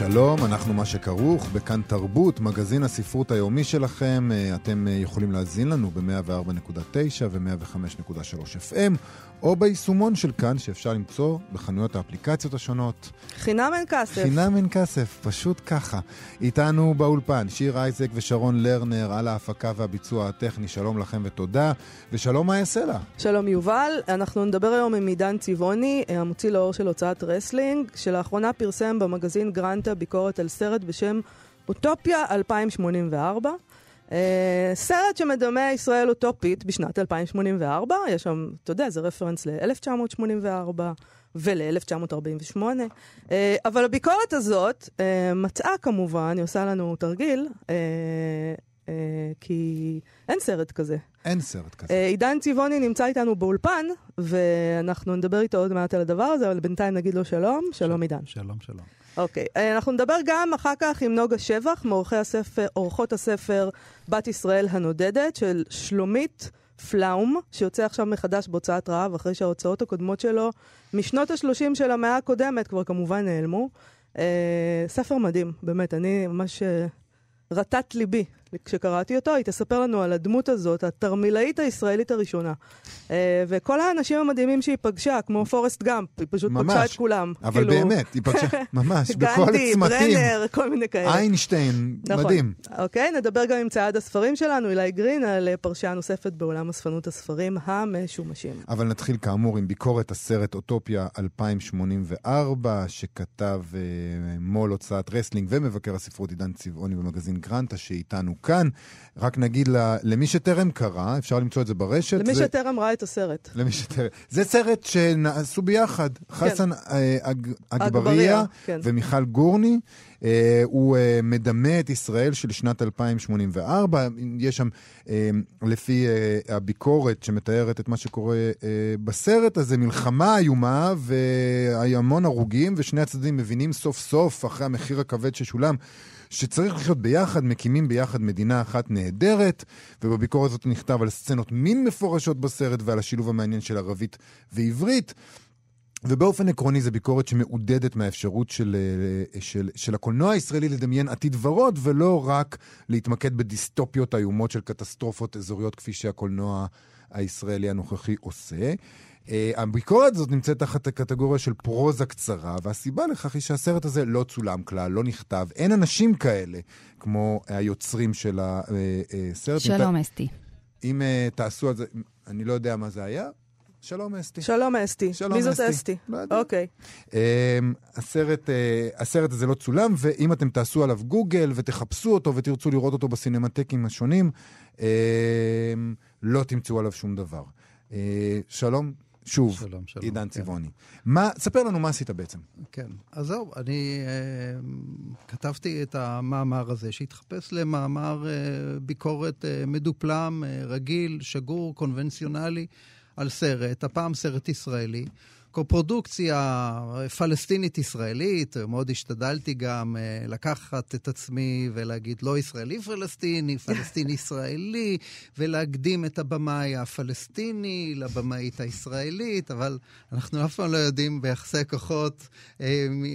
שלום, אנחנו מה שכרוך בכאן תרבות, מגזין הספרות היומי שלכם. אה, אתם אה, יכולים להזין לנו ב-104.9 ו-105.3 FM, או ביישומון של כאן, שאפשר למצוא בחנויות האפליקציות השונות. חינם אין כסף. חינם אין כסף, פשוט ככה. איתנו באולפן שיר אייזק ושרון לרנר על ההפקה והביצוע הטכני. שלום לכם ותודה, ושלום יעשה לה. שלום יובל, אנחנו נדבר היום עם עידן צבעוני, המוציא לאור של הוצאת רסלינג, שלאחרונה פרסם במגזין גרנטה ביקורת על סרט בשם אוטופיה 2084. Uh, סרט שמדמה ישראל אוטופית בשנת 2084, יש שם, אתה יודע, זה רפרנס ל-1984 ול-1948, uh, אבל הביקורת הזאת uh, מצאה כמובן, היא עושה לנו תרגיל, uh, uh, כי אין סרט כזה. אין סרט כזה. Uh, עידן צבעוני נמצא איתנו באולפן, ואנחנו נדבר איתו עוד מעט על הדבר הזה, אבל בינתיים נגיד לו שלום. שלום עידן. שלום, שלום. אוקיי, okay. אנחנו נדבר גם אחר כך עם נוגה שבח, מעורכי הספר, עורכות הספר בת ישראל הנודדת של שלומית פלאום, שיוצא עכשיו מחדש בהוצאת רעב, אחרי שההוצאות הקודמות שלו משנות ה-30 של המאה הקודמת כבר כמובן נעלמו. Uh, ספר מדהים, באמת, אני ממש uh, רטט ליבי כשקראתי אותו, היא תספר לנו על הדמות הזאת, התרמילאית הישראלית הראשונה. אה, וכל האנשים המדהימים שהיא פגשה, כמו פורסט גאמפ, היא פשוט ממש, פגשה את כולם. אבל כאילו... באמת, היא פגשה, ממש, בכל צמתים. גנדי, ברנר, כל מיני כאלה. איינשטיין, נכון. מדהים. אוקיי, נדבר גם עם צייד הספרים שלנו, אילי גרין, על פרשייה נוספת בעולם אספנות הספרים המשומשים. אבל נתחיל כאמור עם ביקורת הסרט אוטופיה 2084, שכתב אה, מו"ל הוצאת רסלינג ומבקר הספרות עידן צבעוני במגזין גרנטה, שאיתנו כאן. רק נגיד למי שטרם קרא, אפשר למצוא את זה ברשת. למי זה... שטרם ראה את הסרט. למי שטרם. זה סרט שנעשו ביחד. כן. חסן אה, אג... אגבריה כן. ומיכל גורני. Uh, הוא uh, מדמה את ישראל של שנת 2084. יש שם, uh, לפי uh, הביקורת שמתארת את מה שקורה uh, בסרט הזה, מלחמה איומה והמון הרוגים, ושני הצדדים מבינים סוף סוף, אחרי המחיר הכבד ששולם, שצריך לחיות ביחד, מקימים ביחד מדינה אחת נהדרת, ובביקורת הזאת נכתב על סצנות מין מפורשות בסרט ועל השילוב המעניין של ערבית ועברית. ובאופן עקרוני זו ביקורת שמעודדת מהאפשרות של, אה, של, של הקולנוע הישראלי לדמיין עתיד ורוד, ולא רק להתמקד בדיסטופיות איומות של קטסטרופות אזוריות כפי שהקולנוע הישראלי הנוכחי עושה. Uh, הביקורת הזאת נמצאת תחת הקטגוריה של פרוזה קצרה, והסיבה לכך היא שהסרט הזה לא צולם כלל, לא נכתב. אין אנשים כאלה כמו היוצרים של הסרט. שלום, אסתי. אם תעשו על זה, אני לא יודע מה זה היה, שלום אסתי. שלום אסתי. שלום מי זאת אסתי? אוקיי. Um, הסרט, uh, הסרט הזה לא צולם, ואם אתם תעשו עליו גוגל ותחפשו אותו ותרצו לראות אותו בסינמטקים השונים, um, לא תמצאו עליו שום דבר. Uh, שלום, שוב, שלום, שלום, עידן כן. צבעוני. מה, ספר לנו מה עשית בעצם. כן, אז זהו, אני אה, כתבתי את המאמר הזה, שהתחפש למאמר אה, ביקורת אה, מדופלם, אה, רגיל, שגור, קונבנציונלי, על סרט, הפעם סרט ישראלי. קופרודוקציה פלסטינית-ישראלית, מאוד השתדלתי גם uh, לקחת את עצמי ולהגיד לא ישראלי-פלסטיני, פלסטיני-ישראלי, ולהקדים את הבמאי הפלסטיני לבמאית הישראלית, אבל אנחנו אף פעם לא יודעים ביחסי כוחות uh,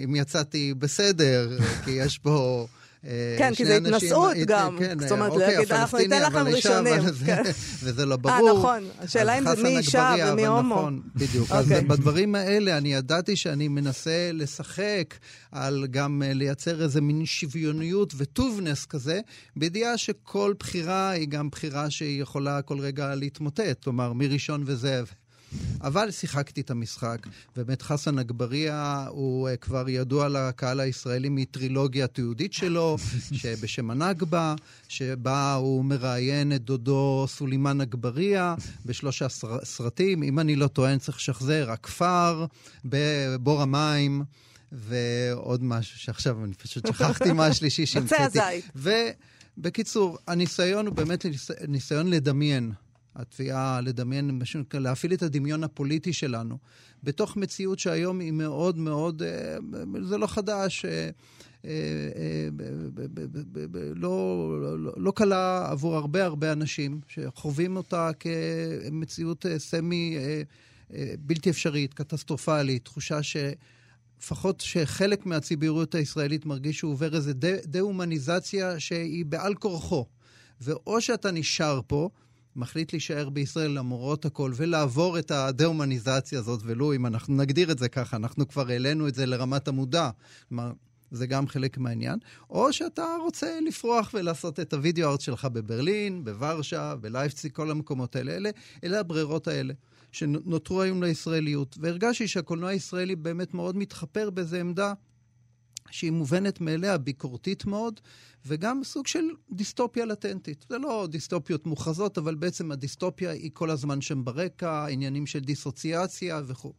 אם יצאתי בסדר, כי יש פה... אה, כן, כי זה התנשאות גם. כן, זאת אומרת, אוקיי, להגיד, אנחנו ניתן לכם ראשונים. כן. וזה לא ברור. אה, נכון. השאלה אם זה מי אישה ומי הומו. נכון, בדיוק. אז אוקיי. בדברים האלה אני ידעתי שאני מנסה לשחק על גם אה, לייצר איזה מין שוויוניות וטובנס כזה, בידיעה שכל בחירה היא גם בחירה שהיא יכולה כל רגע להתמוטט. כלומר, מראשון וזאב. אבל שיחקתי את המשחק. באמת חסן אגבריה הוא uh, כבר ידוע לקהל הישראלי מטרילוגיה תיעודית שלו, שבשם הנכבה, שבה הוא מראיין את דודו סולימאן אגבריה בשלושה סרטים. אם אני לא טוען, צריך לשחזר, הכפר, בבור המים. ועוד משהו שעכשיו אני פשוט שכחתי מה השלישי שהמצאתי. עצי הזית. ובקיצור, הניסיון הוא באמת ניסיון לדמיין. התביעה לדמיין, להפעיל את הדמיון הפוליטי שלנו, בתוך מציאות שהיום היא מאוד מאוד, אה, זה לא חדש, אה, אה, לא, לא, לא קלה עבור הרבה הרבה אנשים שחווים אותה כמציאות סמי בלתי אפשרית, קטסטרופלית, תחושה ש... לפחות שחלק מהציבוריות הישראלית מרגיש שהוא עובר איזו דה-הומניזציה שהיא בעל כורחו. ואו שאתה נשאר פה, מחליט להישאר בישראל למרות הכל ולעבור את הדה-הומניזציה הזאת, ולו אם אנחנו נגדיר את זה ככה, אנחנו כבר העלינו את זה לרמת המודע. כלומר, זה גם חלק מהעניין. או שאתה רוצה לפרוח ולעשות את הוידאו ארט שלך בברלין, בוורשה, בלייפציג, כל המקומות האלה. אלה, אלה הברירות האלה. שנותרו היום לישראליות. והרגשתי שהקולנוע הישראלי באמת מאוד מתחפר באיזו עמדה שהיא מובנת מאליה, ביקורתית מאוד, וגם סוג של דיסטופיה לטנטית. זה לא דיסטופיות מוכרזות, אבל בעצם הדיסטופיה היא כל הזמן שם ברקע, עניינים של דיסוציאציה וכו'.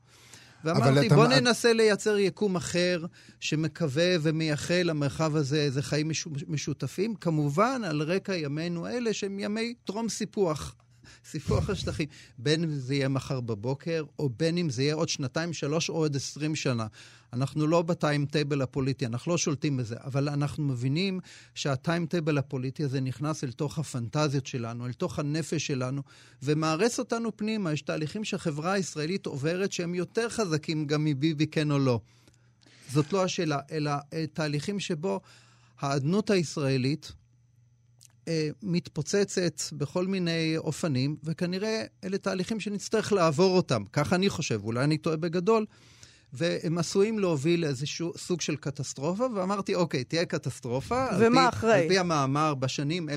ואמרתי, בוא אתה... ננסה לייצר יקום אחר שמקווה ומייחל למרחב הזה איזה חיים משותפים, כמובן על רקע ימינו אלה שהם ימי טרום סיפוח. סיפוח השטחים. בין אם זה יהיה מחר בבוקר, או בין אם זה יהיה עוד שנתיים, שלוש או עוד עשרים שנה. אנחנו לא ב timetable הפוליטי, אנחנו לא שולטים בזה, אבל אנחנו מבינים שה timetable הפוליטי הזה נכנס אל תוך הפנטזיות שלנו, אל תוך הנפש שלנו, ומארס אותנו פנימה. יש תהליכים שהחברה הישראלית עוברת שהם יותר חזקים גם מביבי כן או לא. זאת לא השאלה, אלא אה, תהליכים שבו האדנות הישראלית, אה, מתפוצצת בכל מיני אופנים, וכנראה אלה תהליכים שנצטרך לעבור אותם. ככה אני חושב, אולי אני טועה בגדול. והם עשויים להוביל לאיזשהו סוג של קטסטרופה, ואמרתי, אוקיי, תהיה קטסטרופה. ומה על פי, אחרי? על פי המאמר, בשנים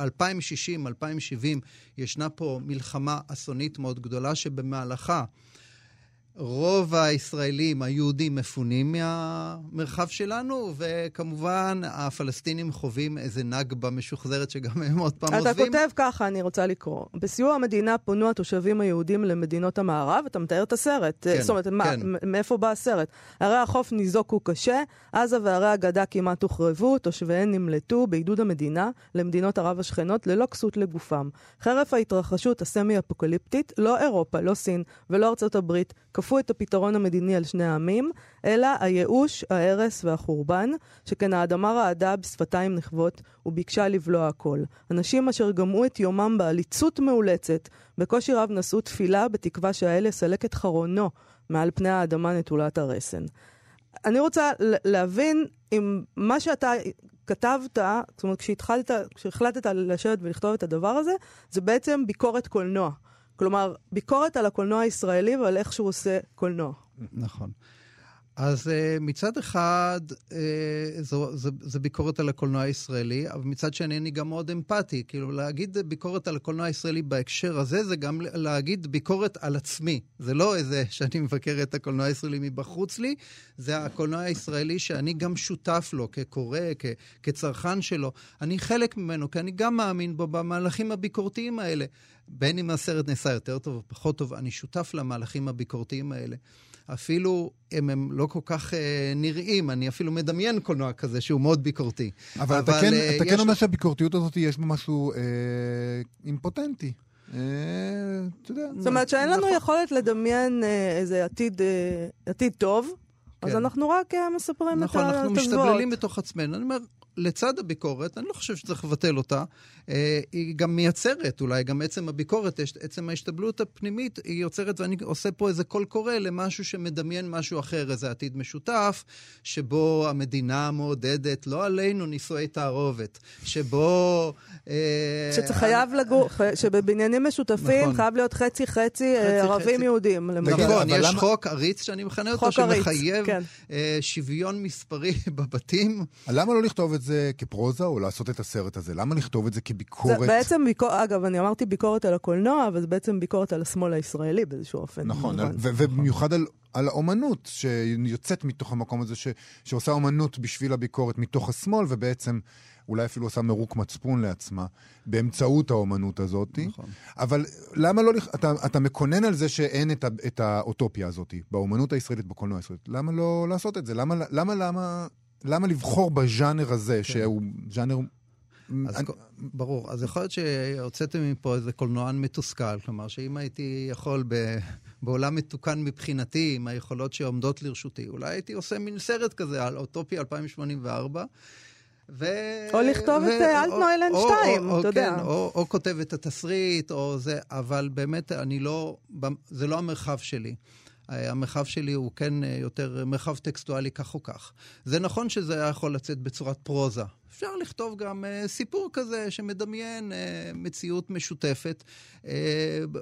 2060, 2070, ישנה פה מלחמה אסונית מאוד גדולה, שבמהלכה רוב הישראלים, היהודים, מפונים מהמרחב שלנו, וכמובן הפלסטינים חווים איזה נגבה משוחזרת שגם הם עוד פעם עוזבים. אתה כותב ככה, אני רוצה לקרוא. בסיוע המדינה פונו התושבים היהודים למדינות המערב, אתה מתאר את הסרט. כן, זאת אומרת, כן. מה, מאיפה בא הסרט? ערי החוף ניזוקו קשה, עזה וערי הגדה כמעט הוחרבו, תושביהן נמלטו בעידוד המדינה למדינות ערב השכנות ללא כסות לגופם. חרף ההתרחשות הסמי-אפוקליפטית, לא אירופה, לא סין ולא ארצות הברית כפו את הפתרון המדיני על שני העמים, אלא הייאוש, ההרס והחורבן, שכן האדמה רעדה בשפתיים נכוות וביקשה לבלוע הכל. אנשים אשר גמעו את יומם בעליצות מאולצת, בקושי רב נשאו תפילה בתקווה שהאל יסלק את חרונו מעל פני האדמה נטולת הרסן. אני רוצה להבין אם מה שאתה כתבת, זאת אומרת, כשהתחלת, כשהחלטת לשבת ולכתוב את הדבר הזה, זה בעצם ביקורת קולנוע. כלומר, ביקורת על הקולנוע הישראלי ועל איך שהוא עושה קולנוע. נכון. אז uh, מצד אחד, uh, זו, זו, זו ביקורת על הקולנוע הישראלי, אבל מצד שני אני גם מאוד אמפתי. כאילו, להגיד ביקורת על הקולנוע הישראלי בהקשר הזה, זה גם להגיד ביקורת על עצמי. זה לא איזה שאני מבקר את הקולנוע הישראלי מבחוץ לי, זה הקולנוע הישראלי שאני גם שותף לו, כקורא, כ, כצרכן שלו. אני חלק ממנו, כי אני גם מאמין בו במהלכים הביקורתיים האלה. בין אם הסרט נעשה יותר טוב או פחות טוב, אני שותף למהלכים הביקורתיים האלה. אפילו אם הם לא כל כך אה, נראים, אני אפילו מדמיין קולנוע כזה שהוא מאוד ביקורתי. אבל, אבל אתה כן, אה, אתה כן אומר שהביקורתיות הזאת יש בה משהו אה, אימפוטנטי. אה, אתה יודע. זאת אומרת שאין לנו נכון. יכולת לדמיין אה, איזה עתיד, אה, עתיד טוב, כן. אז אנחנו רק אה, מספרים נכון, את התזוות. נכון, אנחנו משתבללים בתוך עצמנו. אני אומר, לצד הביקורת, אני לא חושב שצריך לבטל אותה, אה, היא גם מייצרת, אולי גם עצם הביקורת, עצם ההשתבלות הפנימית, היא יוצרת, ואני עושה פה איזה קול קורא למשהו שמדמיין משהו אחר, איזה עתיד משותף, שבו המדינה מעודדת, לא עלינו, נישואי תערובת, שבו... אה, שצריך חייב לגור, שבבניינים משותפים נכון. חייב להיות חצי-חצי אה, ערבים יהודים. נכון, יש חוק עריץ שאני מכנה אותו, שמחייב כן. שוויון מספרי בבתים. למה לא לכתוב את זה כפרוזה, או לעשות את הסרט הזה? למה לכתוב את זה כביקורת? זה בעצם ביקורת, אגב, אני אמרתי ביקורת על הקולנוע, אבל זה בעצם ביקורת על השמאל הישראלי באיזשהו אופן. נכון, על, ובמיוחד על, על האומנות שיוצאת מתוך המקום הזה, ש, שעושה אומנות בשביל הביקורת מתוך השמאל, ובעצם... אולי אפילו עושה מרוק מצפון לעצמה, באמצעות האומנות הזאת. נכון. אבל למה לא... אתה, אתה מקונן על זה שאין את, ה, את האוטופיה הזאת באומנות הישראלית, בקולנוע הישראלית. למה לא לעשות את זה? למה, למה, למה, למה לבחור בז'אנר הזה, כן. שהוא ז'אנר... אז אני... ברור. אז יכול להיות שהוצאתם מפה איזה קולנוען מתוסכל. כלומר, שאם הייתי יכול ב... בעולם מתוקן מבחינתי, עם היכולות שעומדות לרשותי, אולי הייתי עושה מין סרט כזה על אוטופיה 2084. ו... או לכתוב ו... את אלטנוילנד 2, אתה יודע. כן, או, או כותב את התסריט, או זה, אבל באמת, אני לא, זה לא המרחב שלי. המרחב שלי הוא כן אה, יותר מרחב טקסטואלי כך או כך. זה נכון שזה היה יכול לצאת בצורת פרוזה. אפשר לכתוב גם uh, סיפור כזה שמדמיין uh, מציאות משותפת, uh,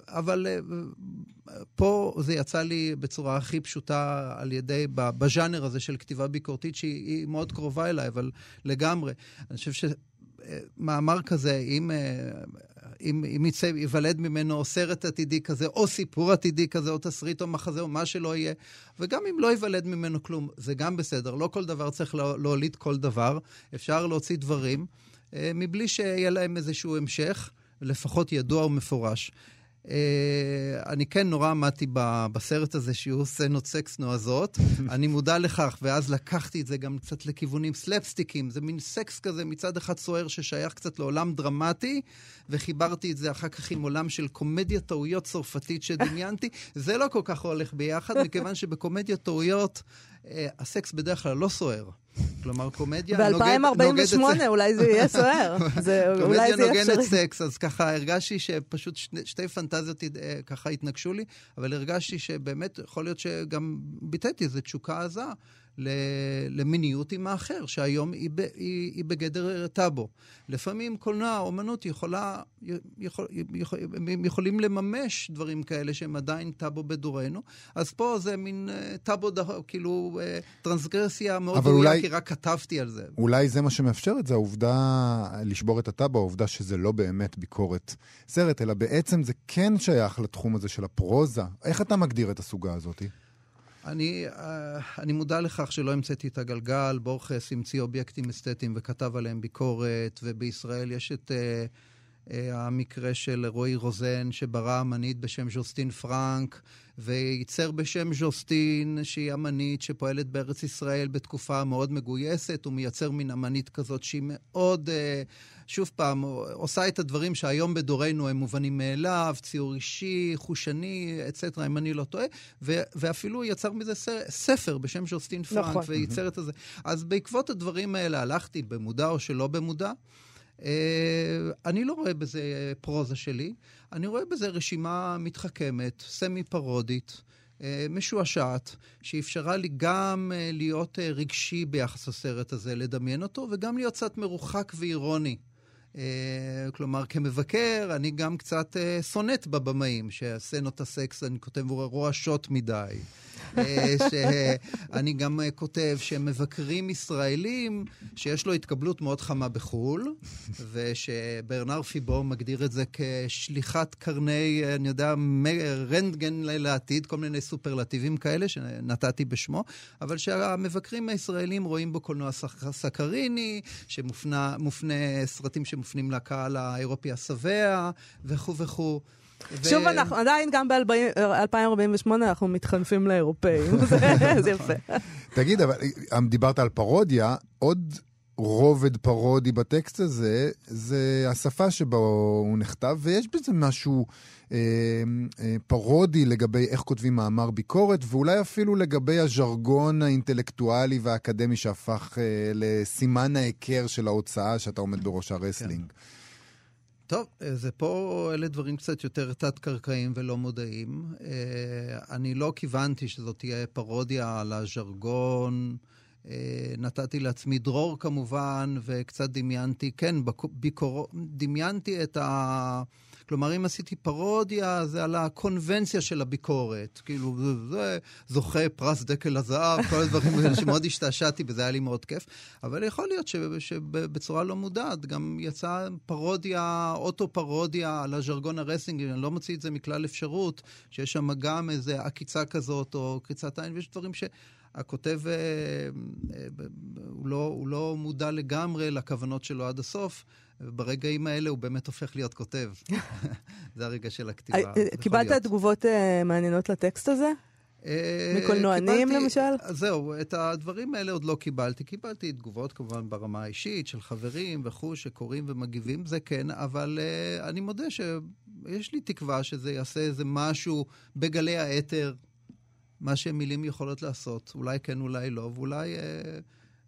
אבל uh, פה זה יצא לי בצורה הכי פשוטה על ידי, בז'אנר הזה של כתיבה ביקורתית, שהיא מאוד קרובה אליי, אבל לגמרי. אני חושב שמאמר כזה, אם... Uh, אם, אם יצא, ייוולד ממנו סרט עתידי כזה, או סיפור עתידי כזה, או תסריט או מחזה, או מה שלא יהיה, וגם אם לא ייוולד ממנו כלום, זה גם בסדר. לא כל דבר צריך לא, להוליד כל דבר, אפשר להוציא דברים, אה, מבלי שיהיה להם איזשהו המשך, לפחות ידוע ומפורש. אה, אני כן נורא עמדתי בסרט הזה שיהיו סצנות סקס נועזות. אני מודע לכך, ואז לקחתי את זה גם קצת לכיוונים סלפסטיקים. זה מין סקס כזה מצד אחד סוער ששייך קצת לעולם דרמטי, וחיברתי את זה אחר כך עם עולם של קומדיה טעויות צרפתית שדמיינתי. זה לא כל כך הולך ביחד, מכיוון שבקומדיה טעויות הסקס בדרך כלל לא סוער. כלומר, קומדיה נוגדת... ב-2048 אולי זה יהיה סוער. קומדיה נוגנת סקס, אז ככה הרגשתי שפשוט שתי פנטזיות אה, ככה התנגשו לי, אבל הרגשתי שבאמת יכול להיות שגם ביטאתי איזו תשוקה עזה. למיניות עם האחר, שהיום היא, ב, היא, היא בגדר טאבו. לפעמים קולנוע, אומנות יכולה, יכול, יכול, הם יכולים לממש דברים כאלה שהם עדיין טאבו בדורנו, אז פה זה מין אה, טאבו, כאילו אה, טרנסגרסיה מאוד ראויה, אולי... כי רק כתבתי על זה. אולי זה מה שמאפשר את זה, העובדה לשבור את הטאבו, העובדה שזה לא באמת ביקורת סרט, אלא בעצם זה כן שייך לתחום הזה של הפרוזה. איך אתה מגדיר את הסוגה הזאת? אני, אה, אני מודע לכך שלא המצאתי את הגלגל, בורכס המציא אובייקטים אסתטיים וכתב עליהם ביקורת, ובישראל יש את uh, uh, המקרה של רועי רוזן, שברא אמנית בשם ז'וסטין פרנק, וייצר בשם ז'וסטין, שהיא אמנית שפועלת בארץ ישראל בתקופה מאוד מגויסת, הוא מייצר מין אמנית כזאת שהיא מאוד... Uh, שוב פעם, עושה את הדברים שהיום בדורנו הם מובנים מאליו, ציור אישי, חושני, אצטרה, אם אני לא טועה, ו- ואפילו יצר מזה ספר בשם ז'וסטין פרנק, נכון. וייצר את זה. אז בעקבות הדברים האלה הלכתי, במודע או שלא במודע. Uh, אני לא רואה בזה פרוזה שלי, אני רואה בזה רשימה מתחכמת, סמי-פרודית. אה, משועשעת, שאפשרה לי גם אה, להיות רגשי ביחס לסרט הזה, לדמיין אותו, וגם להיות קצת מרוחק ואירוני. אה, כלומר, כמבקר, אני גם קצת אה, סונט בבמאים, שהסצנות הסקס, אני כותב רועשות מדי. אה, שאני גם אה, כותב שמבקרים ישראלים, שיש לו התקבלות מאוד חמה בחו"ל, ושברנר פיבו מגדיר את זה כשליחת קרני, אני יודע, רנטגן לעתיד, כל מיני סופרלטיבים כאלה שנתתי בשמו, אבל שהמבקרים הישראלים רואים בו קולנוע סקריני, שמופנה סרטים שמופנים לקהל האירופי השבע, וכו' וכו'. ו... שוב, אנחנו עדיין גם ב-2048 אנחנו מתחנפים לאירופאים, זה יפה. תגיד, אבל דיברת על פרודיה, עוד רובד פרודי בטקסט הזה, זה השפה שבה הוא נכתב, ויש בזה משהו אה, אה, פרודי לגבי איך כותבים מאמר ביקורת, ואולי אפילו לגבי הז'רגון האינטלקטואלי והאקדמי שהפך אה, לסימן ההיכר של ההוצאה שאתה עומד בראש הרסלינג. כן. טוב, אה, זה פה, אלה דברים קצת יותר תת-קרקעיים ולא מודעים. אה, אני לא כיוונתי שזאת תהיה פרודיה על הז'רגון. אה, נתתי לעצמי דרור כמובן, וקצת דמיינתי, כן, ביקור... דמיינתי את ה... כלומר, אם עשיתי פרודיה, זה על הקונבנציה של הביקורת. כאילו, זה, זה זוכה פרס דקל הזהב, כל הדברים האלה שמאוד השתעשעתי, וזה היה לי מאוד כיף. אבל יכול להיות שבצורה לא מודעת גם יצאה פרודיה, אוטו-פרודיה על הז'רגון הרסינג, אני לא מוציא את זה מכלל אפשרות, שיש שם גם איזה עקיצה כזאת, או קריצת עין, ויש דברים ש... הכותב אה, אה, הוא לא, הוא לא מודע לגמרי לכוונות שלו עד הסוף. ברגעים האלה הוא באמת הופך להיות כותב. זה הרגע של הכתיבה. אה, קיבלת תגובות מעניינות לטקסט הזה? מקולנוענים למשל? זהו, את הדברים האלה עוד לא קיבלתי. קיבלתי תגובות כמובן ברמה האישית של חברים וכו' שקוראים ומגיבים, זה כן, אבל uh, אני מודה שיש לי תקווה שזה יעשה איזה משהו בגלי האתר מה שמילים יכולות לעשות. אולי כן, אולי לא, ואולי... אה,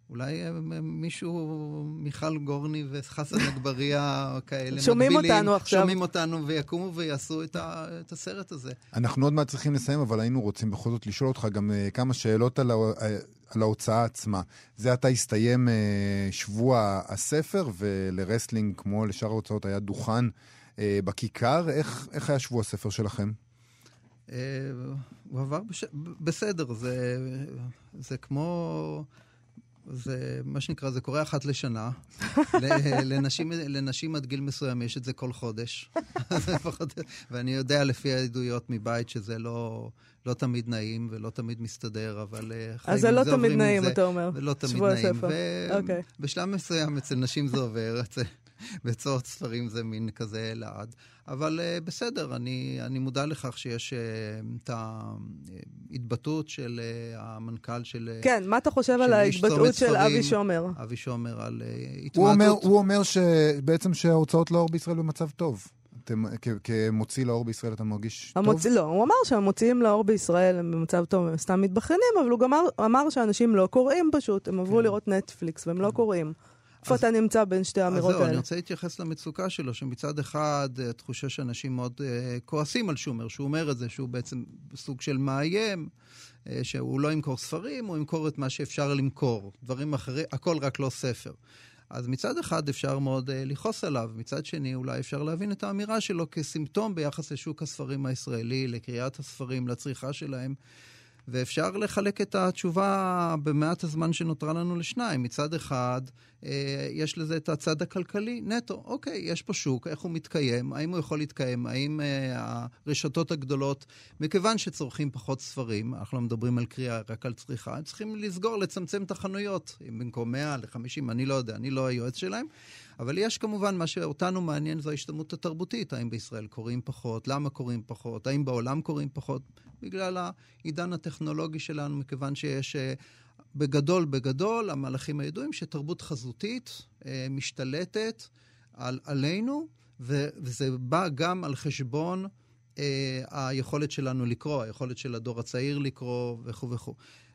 אולי אה, מישהו, מיכל גורני וחסן אגבריה כאלה, שומעים מקבילים, אותנו עכשיו. שומעים אותנו ויקומו ויעשו את, ה, את הסרט הזה. אנחנו עוד מעט צריכים לסיים, אבל היינו רוצים בכל זאת לשאול אותך גם אה, כמה שאלות על, ה, על ההוצאה עצמה. זה עתה הסתיים אה, שבוע הספר, ולרסלינג, כמו לשאר ההוצאות, היה דוכן אה, בכיכר. איך, איך היה שבוע הספר שלכם? אה, הוא עבר בש... בסדר, זה, זה כמו... זה מה שנקרא, זה קורה אחת לשנה. לנשים, לנשים עד גיל מסוים יש את זה כל חודש. ואני יודע לפי העדויות מבית שזה לא, לא תמיד נעים ולא תמיד מסתדר, אבל אה, אז זה לא תמיד נעים, אתה אומר. לא תמיד נעים. ובשלב okay. מסוים אצל נשים זה עובר. בצורת ספרים זה מין כזה לעד. אבל uh, בסדר, אני, אני מודע לכך שיש uh, את ההתבטאות של uh, המנכ"ל של... כן, מה אתה חושב על ההתבטאות של אבי שומר? אבי שומר על uh, התמעטות. הוא אומר, שבעצם שההוצאות לאור בישראל במצב טוב. אתם, כמוציא לאור בישראל אתה מרגיש המוצ... טוב? לא, הוא אמר שהמוציאים לאור בישראל הם במצב טוב, הם סתם מתבכיינים, אבל הוא גם אמר, אמר שאנשים לא קוראים פשוט, הם עברו כן. לראות נטפליקס והם לא קוראים. איפה אתה נמצא בין שתי האמירות האלה? אז זהו, אני רוצה להתייחס למצוקה שלו, שמצד אחד, התחושה שאנשים מאוד uh, כועסים על שומר, שהוא אומר את זה, שהוא בעצם סוג של מאיים, uh, שהוא לא ימכור ספרים, הוא ימכור את מה שאפשר למכור. דברים אחרים, הכל רק לא ספר. אז מצד אחד אפשר מאוד uh, לכעוס עליו, מצד שני אולי אפשר להבין את האמירה שלו כסימפטום ביחס לשוק הספרים הישראלי, לקריאת הספרים, לצריכה שלהם. ואפשר לחלק את התשובה במעט הזמן שנותרה לנו לשניים. מצד אחד, אה, יש לזה את הצד הכלכלי נטו. אוקיי, יש פה שוק, איך הוא מתקיים, האם הוא יכול להתקיים, האם אה, הרשתות הגדולות, מכיוון שצורכים פחות ספרים, אנחנו לא מדברים על קריאה, רק על צריכה, הם צריכים לסגור, לצמצם את החנויות, במקום 100 ל-50, אני לא יודע, אני לא היועץ שלהם. אבל יש כמובן, מה שאותנו מעניין זו ההשתלמות התרבותית. האם בישראל קוראים פחות? למה קוראים פחות? האם בעולם קוראים פחות? בגלל העידן הטכנולוגי שלנו, מכיוון שיש... אה, בגדול, בגדול, המהלכים הידועים שתרבות חזותית אה, משתלטת על, עלינו, ו, וזה בא גם על חשבון אה, היכולת שלנו לקרוא, היכולת של הדור הצעיר לקרוא וכו' וכו'.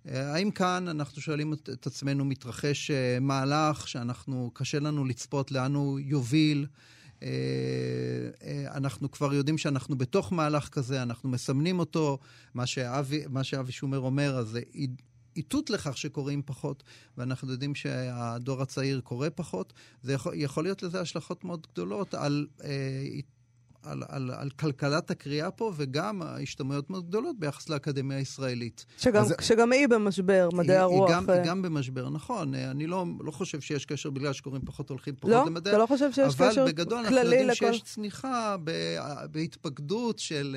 אה, האם כאן אנחנו שואלים את עצמנו, מתרחש אה, מהלך שאנחנו, קשה לנו לצפות לאן הוא יוביל? אה, אנחנו כבר יודעים שאנחנו בתוך מהלך כזה, אנחנו מסמנים אותו. מה שאבי, מה שאבי שומר אומר, אז איתות לכך שקוראים פחות, ואנחנו יודעים שהדור הצעיר קורא פחות. זה יכול, יכול להיות לזה השלכות מאוד גדולות על אה, על, על, על כלכלת הקריאה פה, וגם ההשתמעויות מאוד גדולות ביחס לאקדמיה הישראלית. שגם, אז, שגם היא במשבר, מדעי היא, הרוח. היא גם, היא אה. גם במשבר, נכון. אני לא, לא חושב שיש קשר בגלל שקוראים פחות, הולכים פחות לא? למדעי... לא? אתה לא חושב שיש קשר כללי לכל... אבל בגדול אנחנו יודעים לכל... שיש צניחה בהתפקדות של...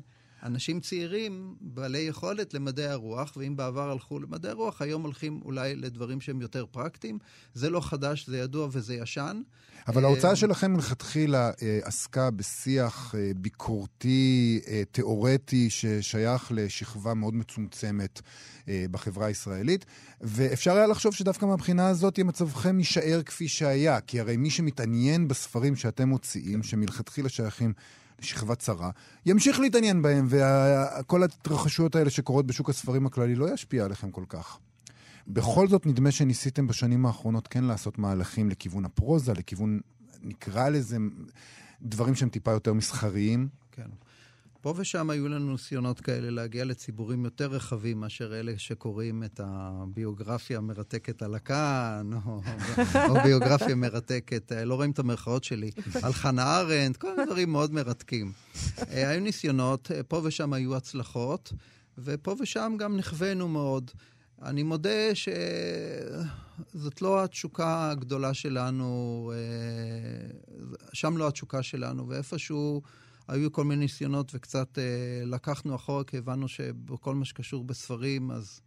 Uh, אנשים צעירים בעלי יכולת למדעי הרוח, ואם בעבר הלכו למדעי הרוח, היום הולכים אולי לדברים שהם יותר פרקטיים. זה לא חדש, זה ידוע וזה ישן. אבל ההוצאה אה, שלכם מלכתחילה אה, עסקה בשיח אה, ביקורתי, תיאורטי, ששייך לשכבה מאוד מצומצמת בחברה הישראלית, ואפשר היה לחשוב שדווקא מהבחינה הזאת מצבכם יישאר כפי שהיה, כי הרי מי שמתעניין בספרים שאתם מוציאים, שמלכתחילה שייכים לשכבה צרה, ימשיך להתעניין בהם, וכל ההתרחשויות האלה שקורות בשוק הספרים הכללי לא ישפיע עליכם כל כך. בכל זאת, נדמה שניסיתם בשנים האחרונות כן לעשות מהלכים לכיוון הפרוזה, לכיוון, נקרא לזה, דברים שהם טיפה יותר מסחריים. כן. פה ושם היו לנו ניסיונות כאלה להגיע לציבורים יותר רחבים מאשר אלה שקוראים את הביוגרפיה המרתקת על הכאן, או, או ביוגרפיה מרתקת, אה, לא רואים את המרכאות שלי, על חנה ארנדט, כל מיני דברים מאוד מרתקים. אה, היו ניסיונות, אה, פה ושם היו הצלחות, ופה ושם גם נכווינו מאוד. אני מודה שזאת לא התשוקה הגדולה שלנו, שם לא התשוקה שלנו, ואיפשהו... היו כל מיני ניסיונות וקצת אה, לקחנו אחורה, כי הבנו שבכל מה שקשור בספרים, אז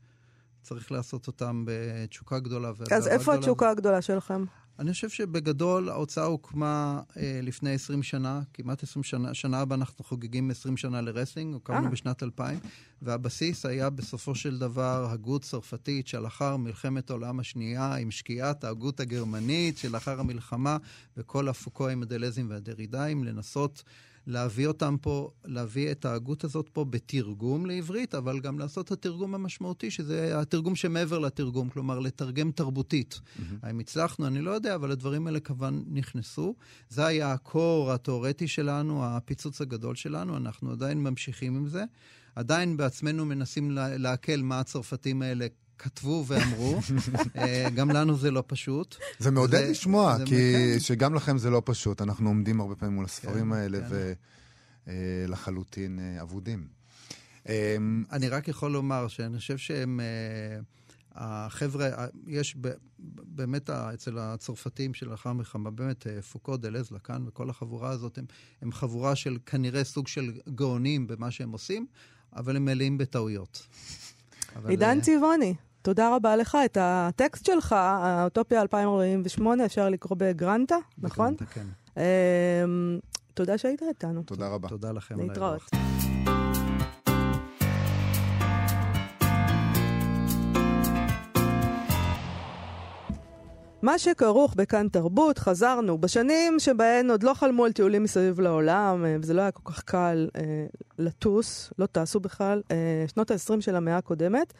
צריך לעשות אותם בתשוקה גדולה. אז איפה גדולה. התשוקה הגדולה שלכם? אני חושב שבגדול ההוצאה הוקמה אה, לפני 20 שנה, כמעט 20 שנה, שנה הבאה אנחנו חוגגים 20 שנה לרסלינג, הוקמנו אה. בשנת 2000, והבסיס היה בסופו של דבר הגות צרפתית שלאחר מלחמת העולם השנייה, עם שקיעת ההגות הגרמנית שלאחר המלחמה, וכל הפוקואים, הדלזים והדרידאים, לנסות להביא אותם פה, להביא את ההגות הזאת פה בתרגום לעברית, אבל גם לעשות את התרגום המשמעותי, שזה התרגום שמעבר לתרגום, כלומר, לתרגם תרבותית. אהמ. האם הצלחנו? אני לא יודע, אבל הדברים האלה כמובן נכנסו. זה היה הקור התיאורטי שלנו, הפיצוץ הגדול שלנו, אנחנו עדיין ממשיכים עם זה. עדיין בעצמנו מנסים לעכל מה הצרפתים האלה כתבו ואמרו. אה, גם לנו זה לא פשוט. זה מעודד זה, לשמוע, זה כי מכן. שגם לכם זה לא פשוט. אנחנו עומדים הרבה פעמים מול הספרים כן, האלה, כן. ולחלוטין אה, אבודים. אמ, אני רק יכול לומר שאני חושב שהם... אה, החבר'ה, יש באמת אצל הצרפתים שלאחר מלחמה, באמת פוקו, דלז, לקאן וכל החבורה הזאת, הם, הם חבורה של כנראה סוג של גאונים במה שהם עושים, אבל הם מלאים בטעויות. עידן צבעוני. תודה רבה לך. את הטקסט שלך, האוטופיה 2048, אפשר לקרוא בגרנטה, נכון? בגרנטה, כן. אמ, תודה שהיית איתנו. תודה רבה. תודה לכם. להתראות. מה שכרוך בכאן תרבות, חזרנו בשנים שבהן עוד לא חלמו על טיולים מסביב לעולם, אה, וזה לא היה כל כך קל אה, לטוס, לא טסו בכלל, אה, שנות ה-20 של המאה הקודמת.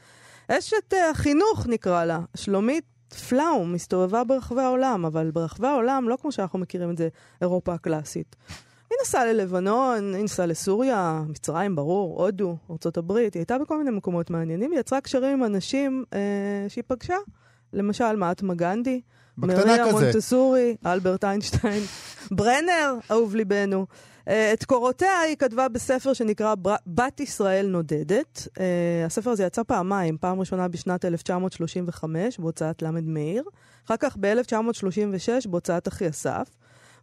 אשת אה, החינוך נקרא לה, שלומית פלאום, הסתובבה ברחבי העולם, אבל ברחבי העולם, לא כמו שאנחנו מכירים את זה, אירופה הקלאסית. היא נסעה ללבנון, היא נסעה לסוריה, מצרים, ברור, הודו, ארה"ב, היא הייתה בכל מיני מקומות מעניינים, היא יצרה קשרים עם אנשים אה, שהיא פגשה. למשל, מעטמה גנדי, מריה מונטסורי, אלברט איינשטיין, ברנר, אהוב ליבנו. אה, את קורותיה היא כתבה בספר שנקרא בת ישראל נודדת. אה, הספר הזה יצא פעמיים, פעם ראשונה בשנת 1935 בהוצאת ל' מאיר, אחר כך ב-1936 בהוצאת אחי אסף,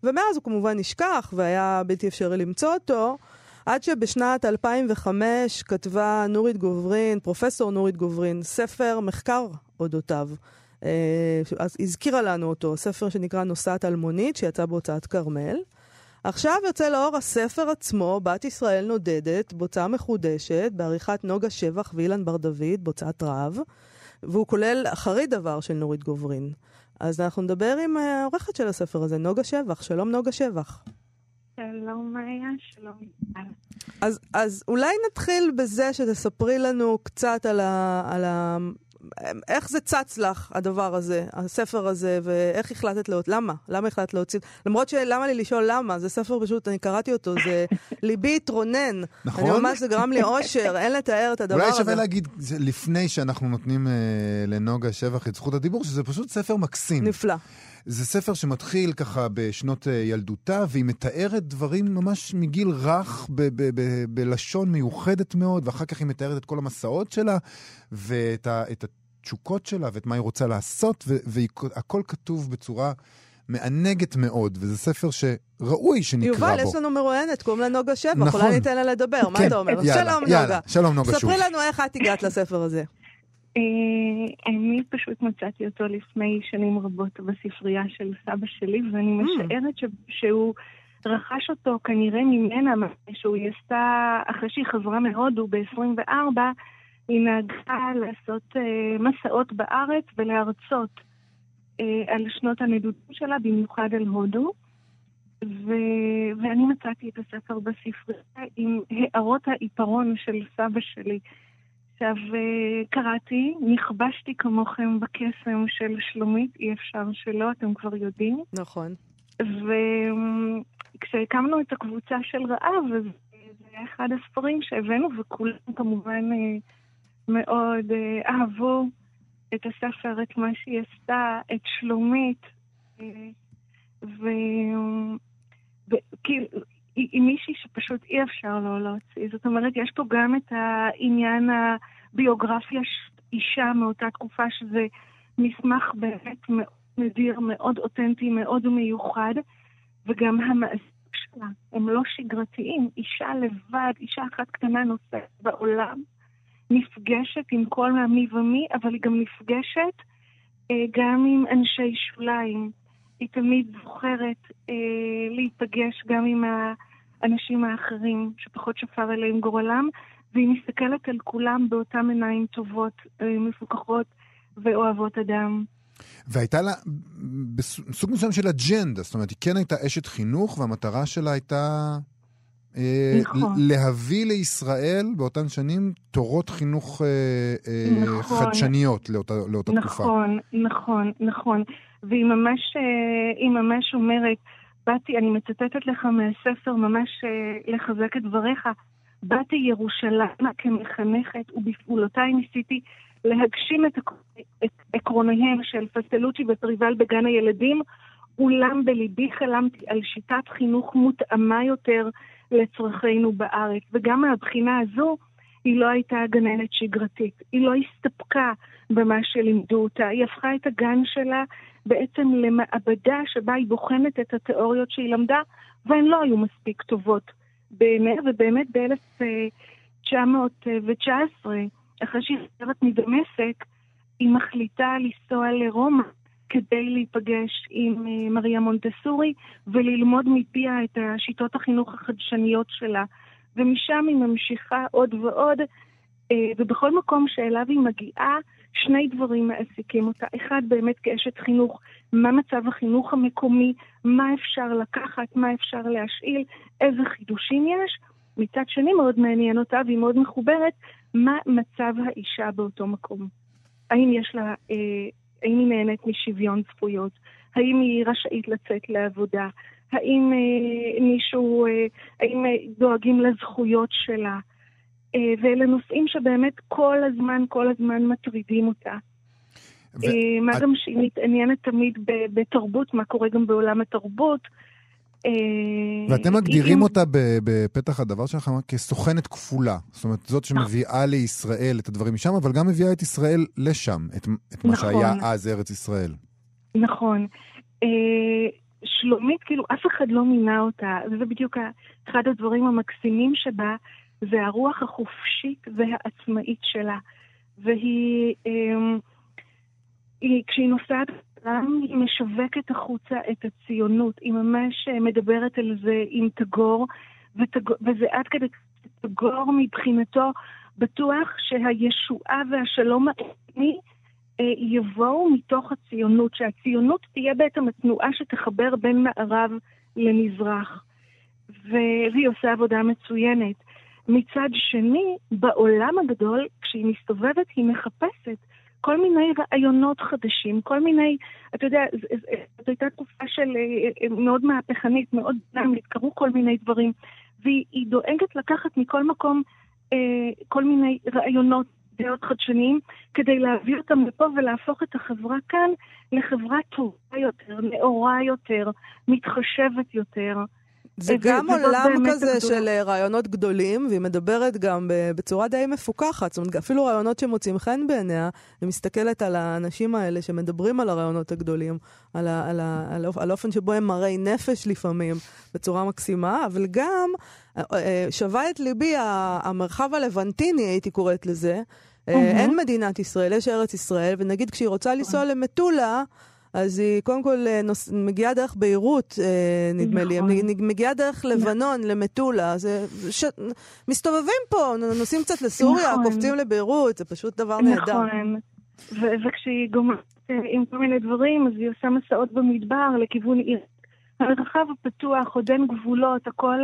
ומאז הוא כמובן נשכח והיה בלתי אפשרי למצוא אותו. עד שבשנת 2005 כתבה נורית גוברין, פרופסור נורית גוברין, ספר מחקר אודותיו. אה, אז הזכירה לנו אותו, ספר שנקרא נוסעת אלמונית, שיצא בהוצאת כרמל. עכשיו יוצא לאור הספר עצמו, בת ישראל נודדת, בהוצאה מחודשת, בעריכת נוגה שבח ואילן בר דוד, בהוצאת רב, והוא כולל אחרית דבר של נורית גוברין. אז אנחנו נדבר עם אה, העורכת של הספר הזה, נוגה שבח. שלום נוגה שבח. שלום מאיה, שלום אז, אז אולי נתחיל בזה שתספרי לנו קצת על, ה, על איך זה צץ לך, הדבר הזה, הספר הזה, ואיך החלטת להוציא, למה? למה החלטת להוציא? למרות שלמה לי לשאול למה, זה ספר פשוט, אני קראתי אותו, זה ליבי התרונן. נכון? אני ממש, זה גרם לי אושר, אין לתאר את הדבר הזה. אולי שווה להגיד, לפני שאנחנו נותנים אה, לנוגה שבח את זכות הדיבור, שזה פשוט ספר מקסים. נפלא. זה ספר שמתחיל ככה בשנות אה, ילדותה, והיא מתארת דברים ממש מגיל רך, בלשון מיוחדת מאוד, ואחר כך היא מתארת את כל המסעות שלה, ואת ה- התשוקות שלה, ואת מה היא רוצה לעשות, והכל כתוב בצורה... מענגת מאוד, וזה ספר שראוי שנקרא יובל, בו. יובל, יש לנו מרואיינת, קוראים לה נוגה שבח, נכון. אולי ניתן לה לדבר, מה כן, אתה אומר? יאללה, שלום יאללה, נוגה. שלום נוגה שוב. ספרי לנו איך את הגעת לספר הזה. אה, אני פשוט מצאתי אותו לפני שנים רבות בספרייה של סבא שלי, ואני mm. משערת שהוא רכש אותו כנראה ממנה, שהוא עשתה, אחרי שהיא חזרה מהודו ב-24, היא נהגה לעשות uh, מסעות בארץ ולהרצות uh, על שנות הנדודים שלה, במיוחד על הודו. ו- ואני מצאתי את הספר בספרייה עם הערות העיפרון של סבא שלי. עכשיו, אה, קראתי, נכבשתי כמוכם בקסם של שלומית, אי אפשר שלא, אתם כבר יודעים. נכון. וכשהקמנו את הקבוצה של רעב, אז היה אחד הספרים שהבאנו, וכולם כמובן מאוד אהבו את הספר, את מה שהיא עשתה, את שלומית. וכאילו, היא מישהי שפשוט אי אפשר לא להוציא. זאת אומרת, יש פה גם את העניין הביוגרפיה אישה מאותה תקופה, שזה מסמך באמת מאוד נדיר, מאוד אותנטי, מאוד מיוחד, וגם המעשים שלה הם לא שגרתיים. אישה לבד, אישה אחת קטנה נוסעת בעולם, נפגשת עם כל מי ומי, אבל היא גם נפגשת אה, גם עם אנשי שוליים. היא תמיד זוכרת אה, להיפגש גם עם האנשים האחרים שפחות שפר אליהם גורלם, והיא מסתכלת על כולם באותם עיניים טובות, אה, מפוקחות ואוהבות אדם. והייתה לה סוג מסוים של אג'נדה, זאת אומרת, היא כן הייתה אשת חינוך, והמטרה שלה הייתה אה, נכון. להביא לישראל באותן שנים תורות חינוך אה, אה, נכון. חדשניות לאותה, לאותה נכון, תקופה. נכון, נכון, נכון. והיא ממש, היא ממש אומרת, באתי, אני מצטטת לך מהספר, ממש לחזק את דבריך, באתי ירושלימה כמחנכת, ובפעולותיי ניסיתי להגשים את, את עקרוניהם של פסטלוצ'י ופריבל בגן הילדים, אולם בליבי חלמתי על שיטת חינוך מותאמה יותר לצרכינו בארץ. וגם מהבחינה הזו, היא לא הייתה גננת שגרתית. היא לא הסתפקה במה שלימדו אותה. היא הפכה את הגן שלה בעצם למעבדה שבה היא בוחנת את התיאוריות שהיא למדה, והן לא היו מספיק טובות בעיניה, ובאמת ב-1919, אחרי שהיא חזרת מדמשק, היא מחליטה לנסוע לרומא כדי להיפגש עם אה, מריה מונטסורי וללמוד מפיה את השיטות החינוך החדשניות שלה. ומשם היא ממשיכה עוד ועוד, אה, ובכל מקום שאליו היא מגיעה, שני דברים מעסיקים אותה. אחד, באמת כאשת חינוך, מה מצב החינוך המקומי, מה אפשר לקחת, מה אפשר להשאיל, איזה חידושים יש. מצד שני, מאוד מעניין אותה, והיא מאוד מחוברת, מה מצב האישה באותו מקום. האם יש לה, אה, האם היא נהנית משוויון זכויות? האם היא רשאית לצאת לעבודה? האם אה, מישהו, אה, האם אה, דואגים לזכויות שלה? אה, ואלה נושאים שבאמת כל הזמן, כל הזמן מטרידים אותה. ו... אה, מה את... גם שהיא מתעניינת תמיד בתרבות, מה קורה גם בעולם התרבות. אה, ואתם מגדירים אותה בפתח הדבר שלך כסוכנת כפולה. זאת אומרת, זאת שמביאה לישראל את הדברים משם, אבל גם מביאה את ישראל לשם, את, את מה נכון. שהיה אז ארץ ישראל. נכון. שלומית, כאילו, אף אחד לא מינה אותה, וזה בדיוק אחד הדברים המקסימים שבה, זה הרוח החופשית והעצמאית שלה. והיא, היא, כשהיא נוסעת בעולם, היא משווקת החוצה את הציונות. היא ממש מדברת על זה עם תגור, ותג... וזה עד כדי תגור מבחינתו בטוח שהישועה והשלום העצמי אה, יבואו מתוך הציונות, שהציונות תהיה בעצם התנועה שתחבר בין מערב למזרח. והיא עושה עבודה מצוינת. מצד שני, בעולם הגדול, כשהיא מסתובבת, היא מחפשת כל מיני רעיונות חדשים, כל מיני, אתה יודע, זו הייתה תקופה של אה, אה, מאוד מהפכנית, מאוד דינמית, קרו כל מיני דברים, והיא דואגת לקחת מכל מקום כל מיני רעיונות דעות חדשניים, כדי להביא אותם לפה ולהפוך את החברה כאן לחברה טובה יותר, נאורה יותר, מתחשבת יותר. זה גם עולם כזה. של אה, רעיונות גדולים, והיא מדברת גם בצורה די מפוקחת. זאת אומרת, אפילו רעיונות שמוצאים חן בעיניה, היא מסתכלת על האנשים האלה שמדברים על הרעיונות הגדולים, על, ה, על, ה, על, על האופן שבו הם מראי נפש לפעמים, בצורה מקסימה, אבל גם אה, אה, שווה את ליבי המרחב הלבנטיני, הייתי קוראת לזה. Mm-hmm. אין מדינת ישראל, יש ארץ ישראל, ונגיד כשהיא רוצה לנסוע למטולה, אז היא קודם כל אה, נוס... מגיעה דרך ביירות, אה, נדמה נכון. לי, היא מגיעה דרך לבנון, נכון. למטולה, זה... ש... מסתובבים פה, נוסעים קצת לסוריה, נכון. קופצים לביירות, זה פשוט דבר נכון. נהדר. נכון, ו- וכשהיא גומרת אה, עם כל מיני דברים, אז היא עושה מסעות במדבר לכיוון עיר. המרחב הפתוח, עוד אין גבולות, הכל,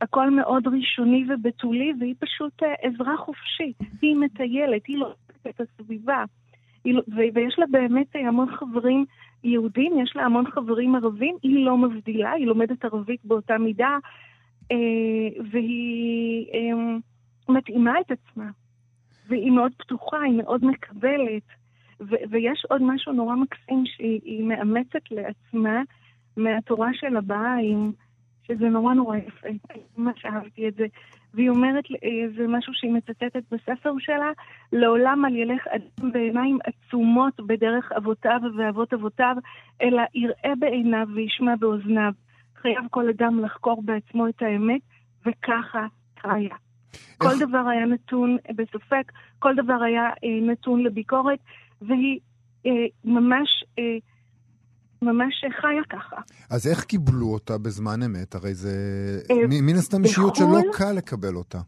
הכל מאוד ראשוני ובתולי, והיא פשוט אזרח חופשי. היא מטיילת, היא לא את הסביבה. ויש לה באמת המון חברים יהודים, יש לה המון חברים ערבים, היא לא מבדילה, היא לומדת ערבית באותה מידה. והיא מתאימה את עצמה, והיא מאוד פתוחה, היא מאוד מקבלת. ויש עוד משהו נורא מקסים שהיא מאמצת לעצמה מהתורה של הבהאים, שזה נורא נורא יפה, ממש אהבתי את זה. והיא אומרת, אה, זה משהו שהיא מצטטת בספר שלה, לעולם אל ילך אדם בעיניים עצומות בדרך אבותיו ואבות אבותיו, אלא יראה בעיניו וישמע באוזניו. חייב כל אדם לחקור בעצמו את האמת, וככה היה. כל דבר היה נתון בספק, כל דבר היה אה, נתון לביקורת, והיא אה, ממש... ממש חיה ככה. אז איך קיבלו אותה בזמן אמת? הרי זה אה, מן הסתם אישיות שלא קל לקבל אותה.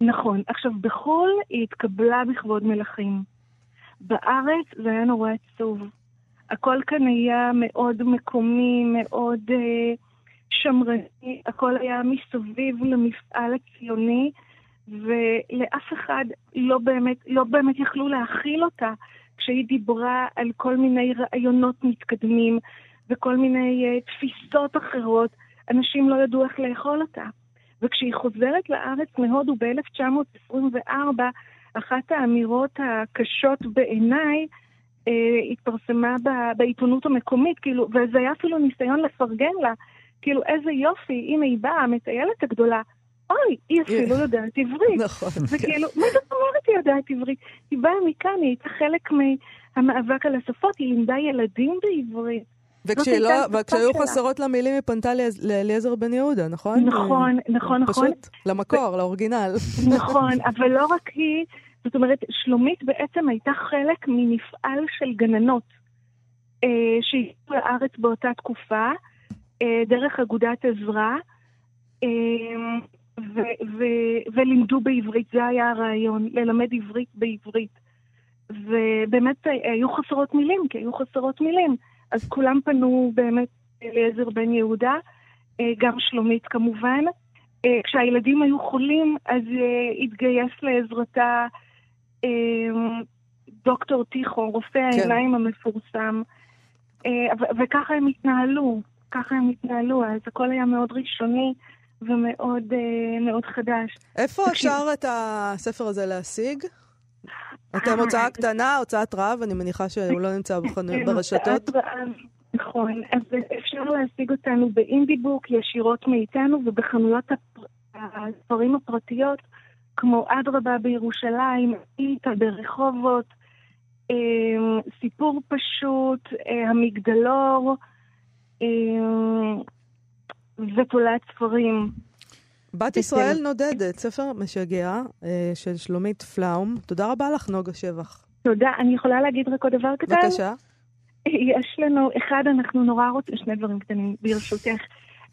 נכון. עכשיו, בחו"ל היא התקבלה בכבוד מלכים. בארץ זה היה נורא עצוב. הכל כאן היה מאוד מקומי, מאוד אה, שמרני, הכל היה מסביב למפעל הציוני, ולאף אחד לא באמת, לא באמת יכלו להכיל אותה. כשהיא דיברה על כל מיני רעיונות מתקדמים וכל מיני uh, תפיסות אחרות, אנשים לא ידעו איך לאכול אותה. וכשהיא חוזרת לארץ מהודו ב-1924, אחת האמירות הקשות בעיניי uh, התפרסמה ב- בעיתונות המקומית, כאילו, וזה היה אפילו ניסיון לפרגן לה, כאילו, איזה יופי, הנה היא באה, המטיילת הגדולה. אוי, היא אפילו יודעת עברית. נכון. וכאילו, מה זאת אומרת היא יודעת עברית? היא באה מכאן, היא הייתה חלק מהמאבק על השפות, היא לימדה ילדים בעברית. וכשהיו לא, חסרות לה מילים, היא פנתה לאליעזר בן יהודה, נכון? נכון, נכון, נכון. פשוט למקור, לאורגינל. נכון, אבל לא רק היא, זאת אומרת, שלומית בעצם הייתה חלק ממפעל של גננות אה, שהגיעו לארץ באותה תקופה, אה, דרך אגודת עזרא. אה, ו- ו- ולימדו בעברית, זה היה הרעיון, ללמד עברית בעברית. ובאמת היו חסרות מילים, כי היו חסרות מילים. אז כולם פנו באמת אליעזר בן יהודה, אה, גם שלומית כמובן. אה, כשהילדים היו חולים, אז אה, התגייס לעזרתה דוקטור טיחו, רופא כן. העיניים המפורסם. וככה הם התנהלו, ככה הם התנהלו, אז הכל היה מאוד ראשוני. ומאוד מאוד חדש. איפה אפשר את הספר הזה להשיג? אתם הוצאה קטנה, הוצאת רעב, אני מניחה שהוא לא נמצא ברשתות. נכון, אז אפשר להשיג אותנו באינדיבוק ישירות מאיתנו ובחנויות הספרים הפרטיות, כמו אדרבה בירושלים, איתה ברחובות, סיפור פשוט, אה, המגדלור, ותולעת ספרים. בת ישראל נודדת, ספר משגע אה, של שלומית פלאום. תודה רבה לך, נוגה שבח. תודה. אני יכולה להגיד רק עוד דבר קטן? בבקשה. יש לנו, אחד, אנחנו נורא רוצים, שני דברים קטנים, ברשותך.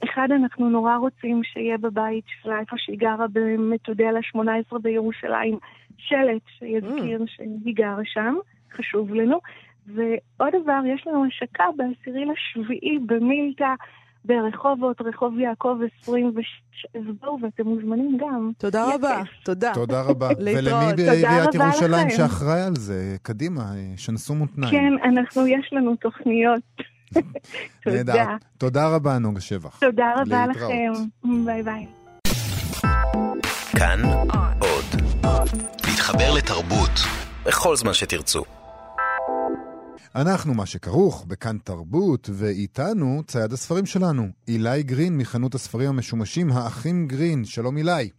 אחד, אנחנו נורא רוצים שיהיה בבית שלה, איפה שהיא גרה במתודלה 18 בירושלים, שלט שיזכיר mm. שהיא גרה שם, חשוב לנו. ועוד דבר, יש לנו השקה בעשירי לשביעי במילתא. ברחובות, רחוב יעקב 26, אז בואו ואתם מוזמנים גם. תודה רבה, תודה. תודה רבה. ולמי בעיריית ירושלים שאחראי על זה? קדימה, שנסו מותניים. כן, אנחנו, יש לנו תוכניות. תודה. תודה רבה, נוגה שבח. תודה רבה לכם. ביי ביי. כאן עוד. להתחבר לתרבות בכל זמן שתרצו. אנחנו מה שכרוך בכאן תרבות, ואיתנו צייד הספרים שלנו, אילי גרין מחנות הספרים המשומשים, האחים גרין. שלום אילי.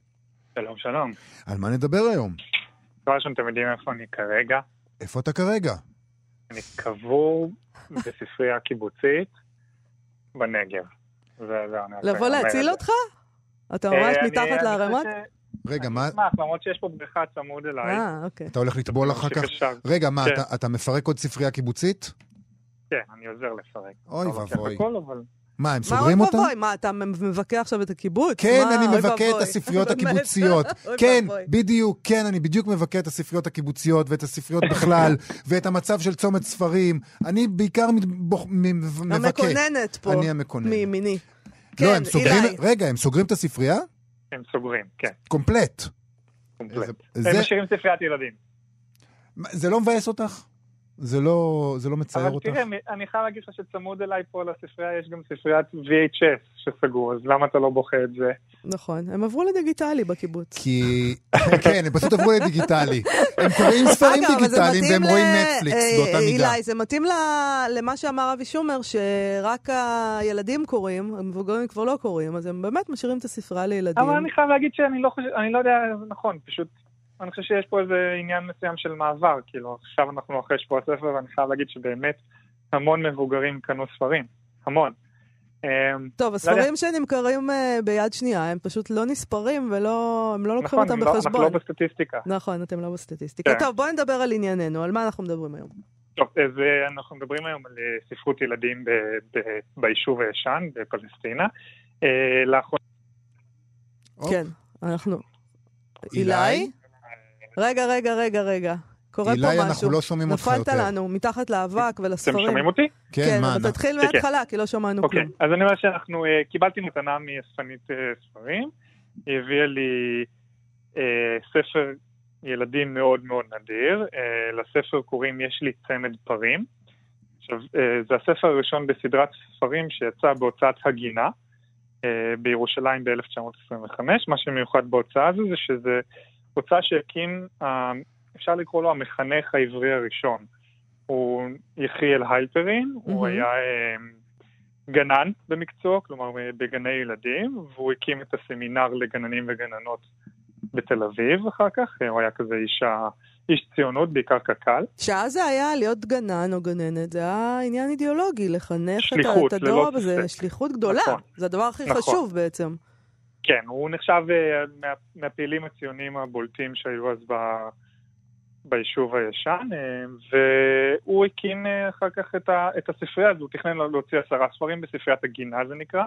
שלום, שלום. על מה נדבר היום? דבר ראשון, אתם יודעים איפה אני כרגע? איפה אתה כרגע? אני קבור בספרייה קיבוצית בנגב. לבוא להציל אותך? אתה ממש אה, מתחת לערימות? רגע, מה... אני אשמח, למרות שיש פה בריכה צמוד אליי. אה, אוקיי. אתה הולך לטבול אחר כך? רגע, מה, כן. אתה מפרק עוד ספרייה קיבוצית? כן, אני עוזר לפרק. אוי לא ואבוי. מה, הם סוגרים אותם? מה אוי ואבוי? מה, אתה מבקר עכשיו את הקיבוץ? כן, אני מבקר את הספריות הקיבוציות. כן, בדיוק, כן, אני בדיוק מבקר את הספריות הקיבוציות ואת הספריות בכלל, ואת המצב של צומת ספרים. אני בעיקר מבקר. המקוננת פה. אני המקונן. מימיני. לא, הם סוגרים... רגע, הם סוגרים את הספרייה? הם סוגרים, כן. קומפלט. קומפלט. הם משאירים ספריית ילדים. זה לא מבאס אותך? זה לא, זה לא מצייר אבל אותך? תראה, אני חייב להגיד לך שצמוד אליי פה לספרייה יש גם ספריית VHS שסגור, אז למה אתה לא בוכה את זה? נכון, הם עברו לדיגיטלי בקיבוץ. כי, כן, הם פשוט עברו לדיגיטלי. הם קוראים ספרים אבל דיגיטליים והם רואים נטפליקס אה, באותה מידה. אילי, זה מתאים למה שאמר אבי שומר, שרק הילדים קוראים, המבוגרים כבר לא קוראים, אז הם באמת משאירים את הספרייה לילדים. אבל אני חייב להגיד שאני לא חושב, אני לא יודע, נכון, פשוט, אני חושב שיש פה איזה עניין מסוים של מעבר, כאילו, עכשיו אנחנו אחרי שבוע הספר, ואני חייב להגיד שבאמת המון מבוגרים קנו ספרים, המון. אמ, טוב, הספרים שנמכרים אה, ביד שנייה, הם פשוט לא נספרים ולא, הם לא לוקחים נכון, אותם לא- אנחנו בחשבון. לא בסטטיסטיקה. נכון, אתם לא בסטטיסטיקה. כן. טוב, בואי נדבר על ענייננו, על מה אנחנו מדברים היום. טוב, אז אה, אנחנו מדברים היום על אה, ספרות ילדים ביישוב הישן, בפלסטינה. לאחרונה... כן, אנחנו... אילי? אילי? רגע, רגע, רגע, רגע. קורה אילי, פה משהו. אנחנו לא שומעים אותך נפלת יותר. לנו מתחת לאבק אתם ולספרים. שומעים אותי? כן, מה, אבל תתחיל כן, כן. מההתחלה, כי לא שמענו אוקיי, כלום. אז אני אומר שאנחנו, אה, קיבלתי מתנה מאספנית אה, ספרים, היא הביאה לי אה, ספר ילדים מאוד מאוד נדיר, לספר קוראים יש לי צמד פרים. עכשיו, זה הספר הראשון בסדרת ספרים שיצא בהוצאת הגינה בירושלים ב-1925. מה שמיוחד בהוצאה הזו זה שזה הוצאה שהקים, אה, אפשר לקרוא לו המחנך העברי הראשון. הוא יחיאל היילפרין, הוא מהמם. היה אה, גנן במקצוע, כלומר אה, בגני ילדים, והוא הקים את הסמינר לגננים וגננות בתל אביב אחר כך, הוא היה כזה איש, ה- איש ציונות, בעיקר קק"ל. שאז זה היה להיות גנן או גננת, זה היה עניין אידיאולוגי, לחנך שליחות, את הדור הזה, ספק. שליחות גדולה. נכון. זה הדבר הכי נכון. חשוב בעצם. כן, הוא נחשב אה, מה, מהפעילים הציוניים הבולטים שהיו אז ב, ביישוב הישן, אה, והוא הקים אה, אחר כך את, ה, את הספרייה הזו, הוא תכנן להוציא עשרה ספרים בספריית הגינה זה נקרא,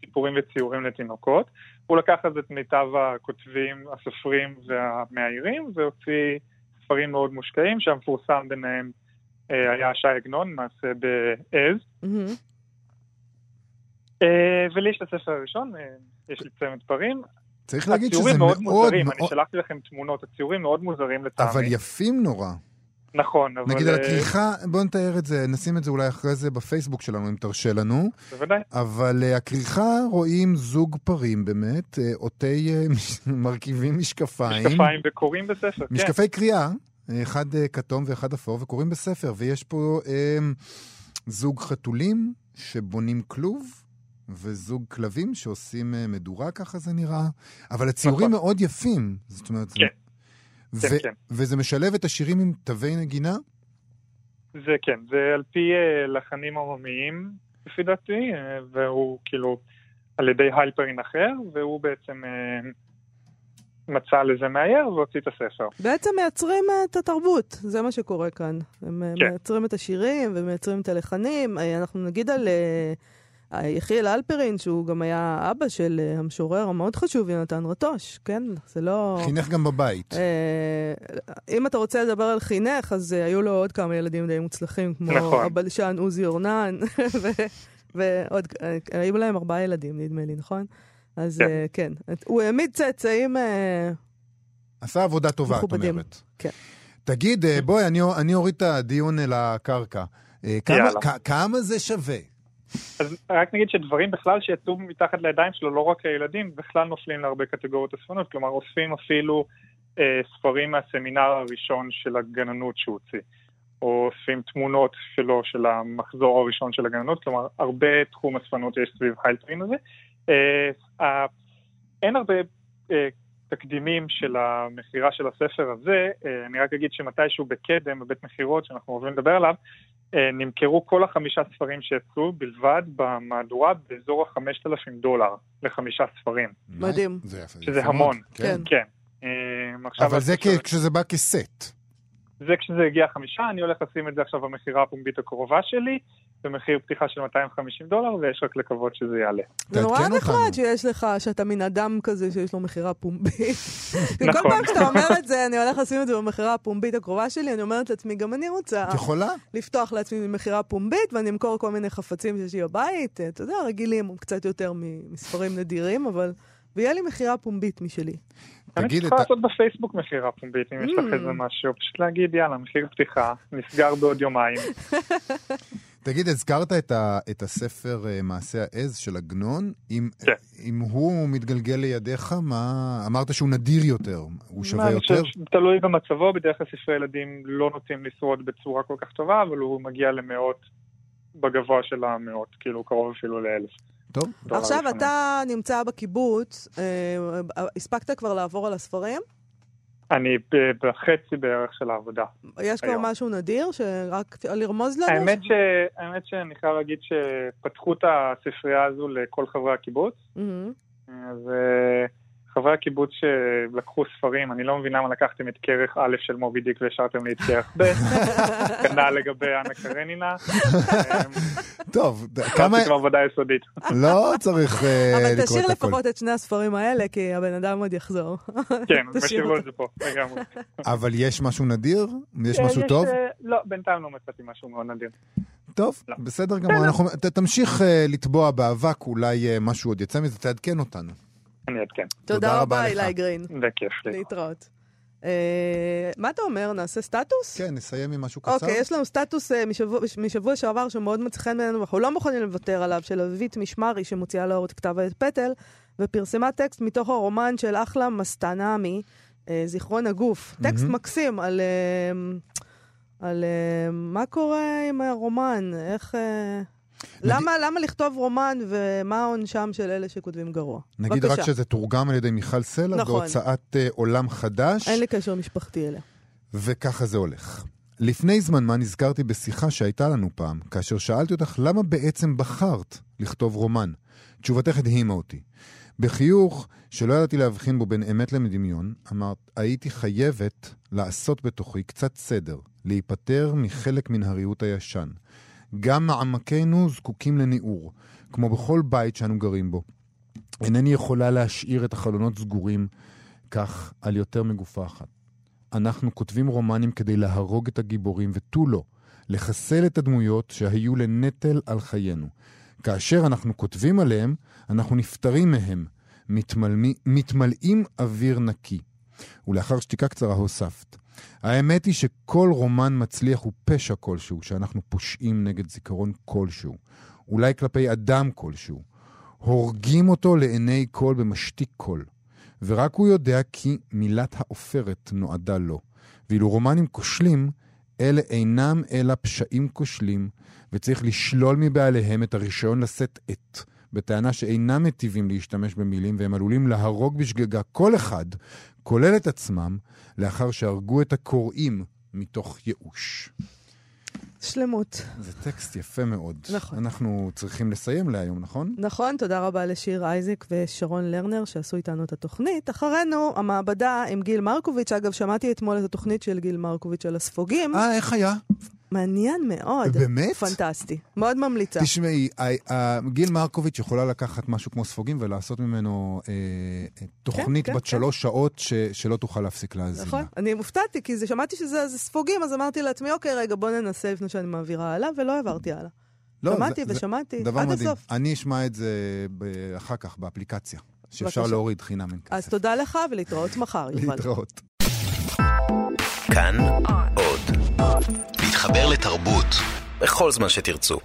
סיפורים וציורים לתינוקות. הוא לקח אז את מיטב הכותבים, הסופרים והמאיירים, והוציא ספרים מאוד מושקעים, שהמפורסם ביניהם היה ש"י עגנון, מעשה בעז. מהמם. אה, ולי יש את הספר הראשון, אה, יש לי צמד פרים, צריך להגיד שזה הציורים מאוד מאוד מוזרים, אני מאוד... שלחתי לכם תמונות, הציורים מאוד מוזרים לטעמי. אבל יפים נורא. נכון, אבל... נגיד על אה, הכריכה, בוא נתאר את זה, נשים את זה אולי אחרי זה בפייסבוק שלנו, אם תרשה לנו. בוודאי. אבל אה, הכריכה רואים זוג פרים באמת, אה, עוטי אה, מש- מרכיבים משקפיים. משקפיים וקוראים בספר, כן. משקפי קריאה, אה, אחד אה, כתום ואחד אפור, וקוראים בספר, ויש פה אה, זוג חתולים שבונים כלוב, וזוג כלבים שעושים אה, מדורה, ככה זה נראה. אבל הציורים נכון. מאוד יפים. זאת אומרת, כן. ו- כן, כן. וזה משלב את השירים עם תווי נגינה? זה כן, זה על פי אה, לחנים עממיים, לפי דעתי, אה, והוא כאילו על ידי היילפרין אחר, והוא בעצם מצא לזה מאייר והוציא את הספר. בעצם מייצרים את התרבות, זה מה שקורה כאן. הם כן. מייצרים את השירים ומייצרים את הלחנים. אנחנו נגיד על אה, יחיאל אלפרין, שהוא גם היה אבא של אה, המשורר המאוד חשוב, יונתן רטוש, כן? זה לא... חינך גם בבית. אה, אם אתה רוצה לדבר על חינך, אז אה, היו לו עוד כמה ילדים די מוצלחים, כמו נכון. הבלשן עוזי אורנן, ו- ועוד, היו להם ארבעה ילדים, נדמה לי, נכון? אז כן. כן, הוא העמיד צאצאים... עשה עבודה טובה, את. אומרת. כן. תגיד, בואי, אני, אני אוריד את הדיון אל הקרקע. כמה זה שווה? אז רק נגיד שדברים בכלל שיצאו מתחת לידיים שלו, לא רק הילדים, בכלל נופלים להרבה קטגוריות אספנות, כלומר אוספים אפילו אה, ספרים מהסמינר הראשון של הגננות שהוא הוציא, או אוספים תמונות שלו, של המחזור הראשון של הגננות, כלומר הרבה תחום אספנות יש סביב היילטרין הזה. אה, ה- אין הרבה אה, תקדימים של המכירה של הספר הזה, אה, אני רק אגיד שמתישהו בקדם, בבית מכירות, שאנחנו אוהבים לדבר עליו, אה, נמכרו כל החמישה ספרים שיצאו בלבד במהדורה באזור ה-5,000 דולר לחמישה ספרים, מדהים. זה יפה. שזה יפה המון. מאוד, כן. כן. אה, אבל זה כשזה בא כסט. זה כשזה הגיע חמישה, אני הולך לשים את זה עכשיו במכירה הפומבית הקרובה שלי, במחיר פתיחה של 250 דולר, ויש רק לקוות שזה יעלה. זה נורא נחמד. שיש לך, שאתה מין אדם כזה שיש לו מכירה פומבית. כל נכון. פעם שאתה אומר את זה, אני הולך לשים את זה במכירה הפומבית הקרובה שלי, אני אומרת לעצמי, גם אני רוצה את יכולה? לפתוח לעצמי מכירה פומבית, ואני אמכור כל מיני חפצים שיש לי בבית, אתה יודע, רגילים, קצת יותר מ- מספרים נדירים, אבל ויהיה לי מכירה פומבית משלי. אני צריכה לעשות בפייסבוק מכירה פומבית, אם יש לך איזה mm. משהו, פשוט להגיד, יאללה, מחיר פתיחה, נסגר בעוד יומיים. תגיד, הזכרת את, ה, את הספר uh, מעשה העז של עגנון, אם, כן. אם הוא מתגלגל לידיך, מה... אמרת שהוא נדיר יותר, הוא שווה יותר? אני חושב תלוי במצבו, בדרך כלל ספרי ילדים לא נוטים לשרוד בצורה כל כך טובה, אבל הוא מגיע למאות, בגבוה של המאות, כאילו קרוב אפילו לאלף. טוב. עכשיו אתה נמצא בקיבוץ, אה, הספקת כבר לעבור על הספרים? אני בחצי בערך של העבודה. יש כבר משהו נדיר שרק לרמוז לנו? האמת, ש... האמת שאני חייב להגיד שפתחו את הספרייה הזו לכל חברי הקיבוץ. Mm-hmm. אז אה, חברי הקיבוץ שלקחו ספרים, אני לא מבינה מה לקחתם את כרך א' של מובי דיק והשארתם לי את כרך ב', כנ"ל לגבי אנה קרנינה. טוב, כמה... זה כבר עבודה יסודית. לא צריך אה, לקרוא את הכול. אבל תשאיר לפחות את שני הספרים האלה, כי הבן אדם עוד יחזור. כן, משאירו את זה פה, לגמרי. אבל יש משהו נדיר? יש משהו טוב? אה, לא, בינתיים לא מצאתי משהו מאוד נדיר. טוב, לא. בסדר גמור. תמשיך אה, לטבוע באבק, אולי משהו עוד יצא מזה, תעדכן אותנו. אני אעדכן. תודה רבה, אילי גרין. בכיף לי. להתראות. אה, מה אתה אומר? נעשה סטטוס? כן, נסיים עם משהו קצר. אוקיי, יש לנו סטטוס אה, משבוע שעבר שמאוד מצא חן בעינינו, ואנחנו לא מוכנים לוותר עליו, של אביבית משמרי, שמוציאה לאור את כתב העת פטל, ופרסמה טקסט מתוך הרומן של אחלה מסטנאמי, אה, זיכרון הגוף. טקסט מקסים על... על מה קורה עם הרומן, איך... למה, למה לכתוב רומן ומה העונשם של אלה שכותבים גרוע? נגיד בבקשה. רק שזה תורגם על ידי מיכל סלע נכון. בהוצאת uh, עולם חדש. אין לי קשר משפחתי אליה. וככה זה הולך. לפני זמן מה נזכרתי בשיחה שהייתה לנו פעם, כאשר שאלתי אותך למה בעצם בחרת לכתוב רומן. תשובתך הדהימה אותי. בחיוך שלא ידעתי להבחין בו בין אמת לדמיון, אמרת, הייתי חייבת לעשות בתוכי קצת סדר, להיפטר מחלק מן הריהוט הישן. גם מעמקינו זקוקים לניעור, כמו בכל בית שאנו גרים בו. אינני יכולה להשאיר את החלונות סגורים כך על יותר מגופה אחת. אנחנו כותבים רומנים כדי להרוג את הגיבורים ותו לא, לחסל את הדמויות שהיו לנטל על חיינו. כאשר אנחנו כותבים עליהם, אנחנו נפטרים מהם, מתמלאים, מתמלאים אוויר נקי. ולאחר שתיקה קצרה הוספת, האמת היא שכל רומן מצליח הוא פשע כלשהו, שאנחנו פושעים נגד זיכרון כלשהו, אולי כלפי אדם כלשהו. הורגים אותו לעיני כל במשתיק קול, ורק הוא יודע כי מילת העופרת נועדה לו. ואילו רומנים כושלים, אלה אינם אלא פשעים כושלים, וצריך לשלול מבעליהם את הרישיון לשאת את, בטענה שאינם מטיבים להשתמש במילים, והם עלולים להרוג בשגגה כל אחד, כולל את עצמם, לאחר שהרגו את הקוראים מתוך ייאוש. שלמות. זה טקסט יפה מאוד. נכון. אנחנו צריכים לסיים להיום, נכון? נכון, תודה רבה לשיר אייזק ושרון לרנר שעשו איתנו את התוכנית. אחרינו, המעבדה עם גיל מרקוביץ'. אגב, שמעתי אתמול את התוכנית של גיל מרקוביץ' על הספוגים. אה, איך היה? מעניין מאוד. באמת? פנטסטי. מאוד ממליצה. תשמעי, גיל מרקוביץ' יכולה לקחת משהו כמו ספוגים ולעשות ממנו אה, תוכנית כן, בת כן, שלוש כן. שעות ש, שלא תוכל להפסיק להאזין. נכון. אני מופתעתי, כי זה, שמעתי שזה ספוגים, אז אמרתי לעצמי, אוקיי, רגע, בוא ננסה לפני שאני מעבירה הלאה, ולא העברתי הלאה. לא, שמעתי זה, ושמעתי, דבר עד מדהים. הסוף. אני אשמע את זה אחר כך באפליקציה, שאפשר בקשה. להוריד חינם אין כסף. אז תודה לך ולהתראות מחר, יובל. להתראות. כאן עוד. להתחבר לתרבות בכל זמן שתרצו.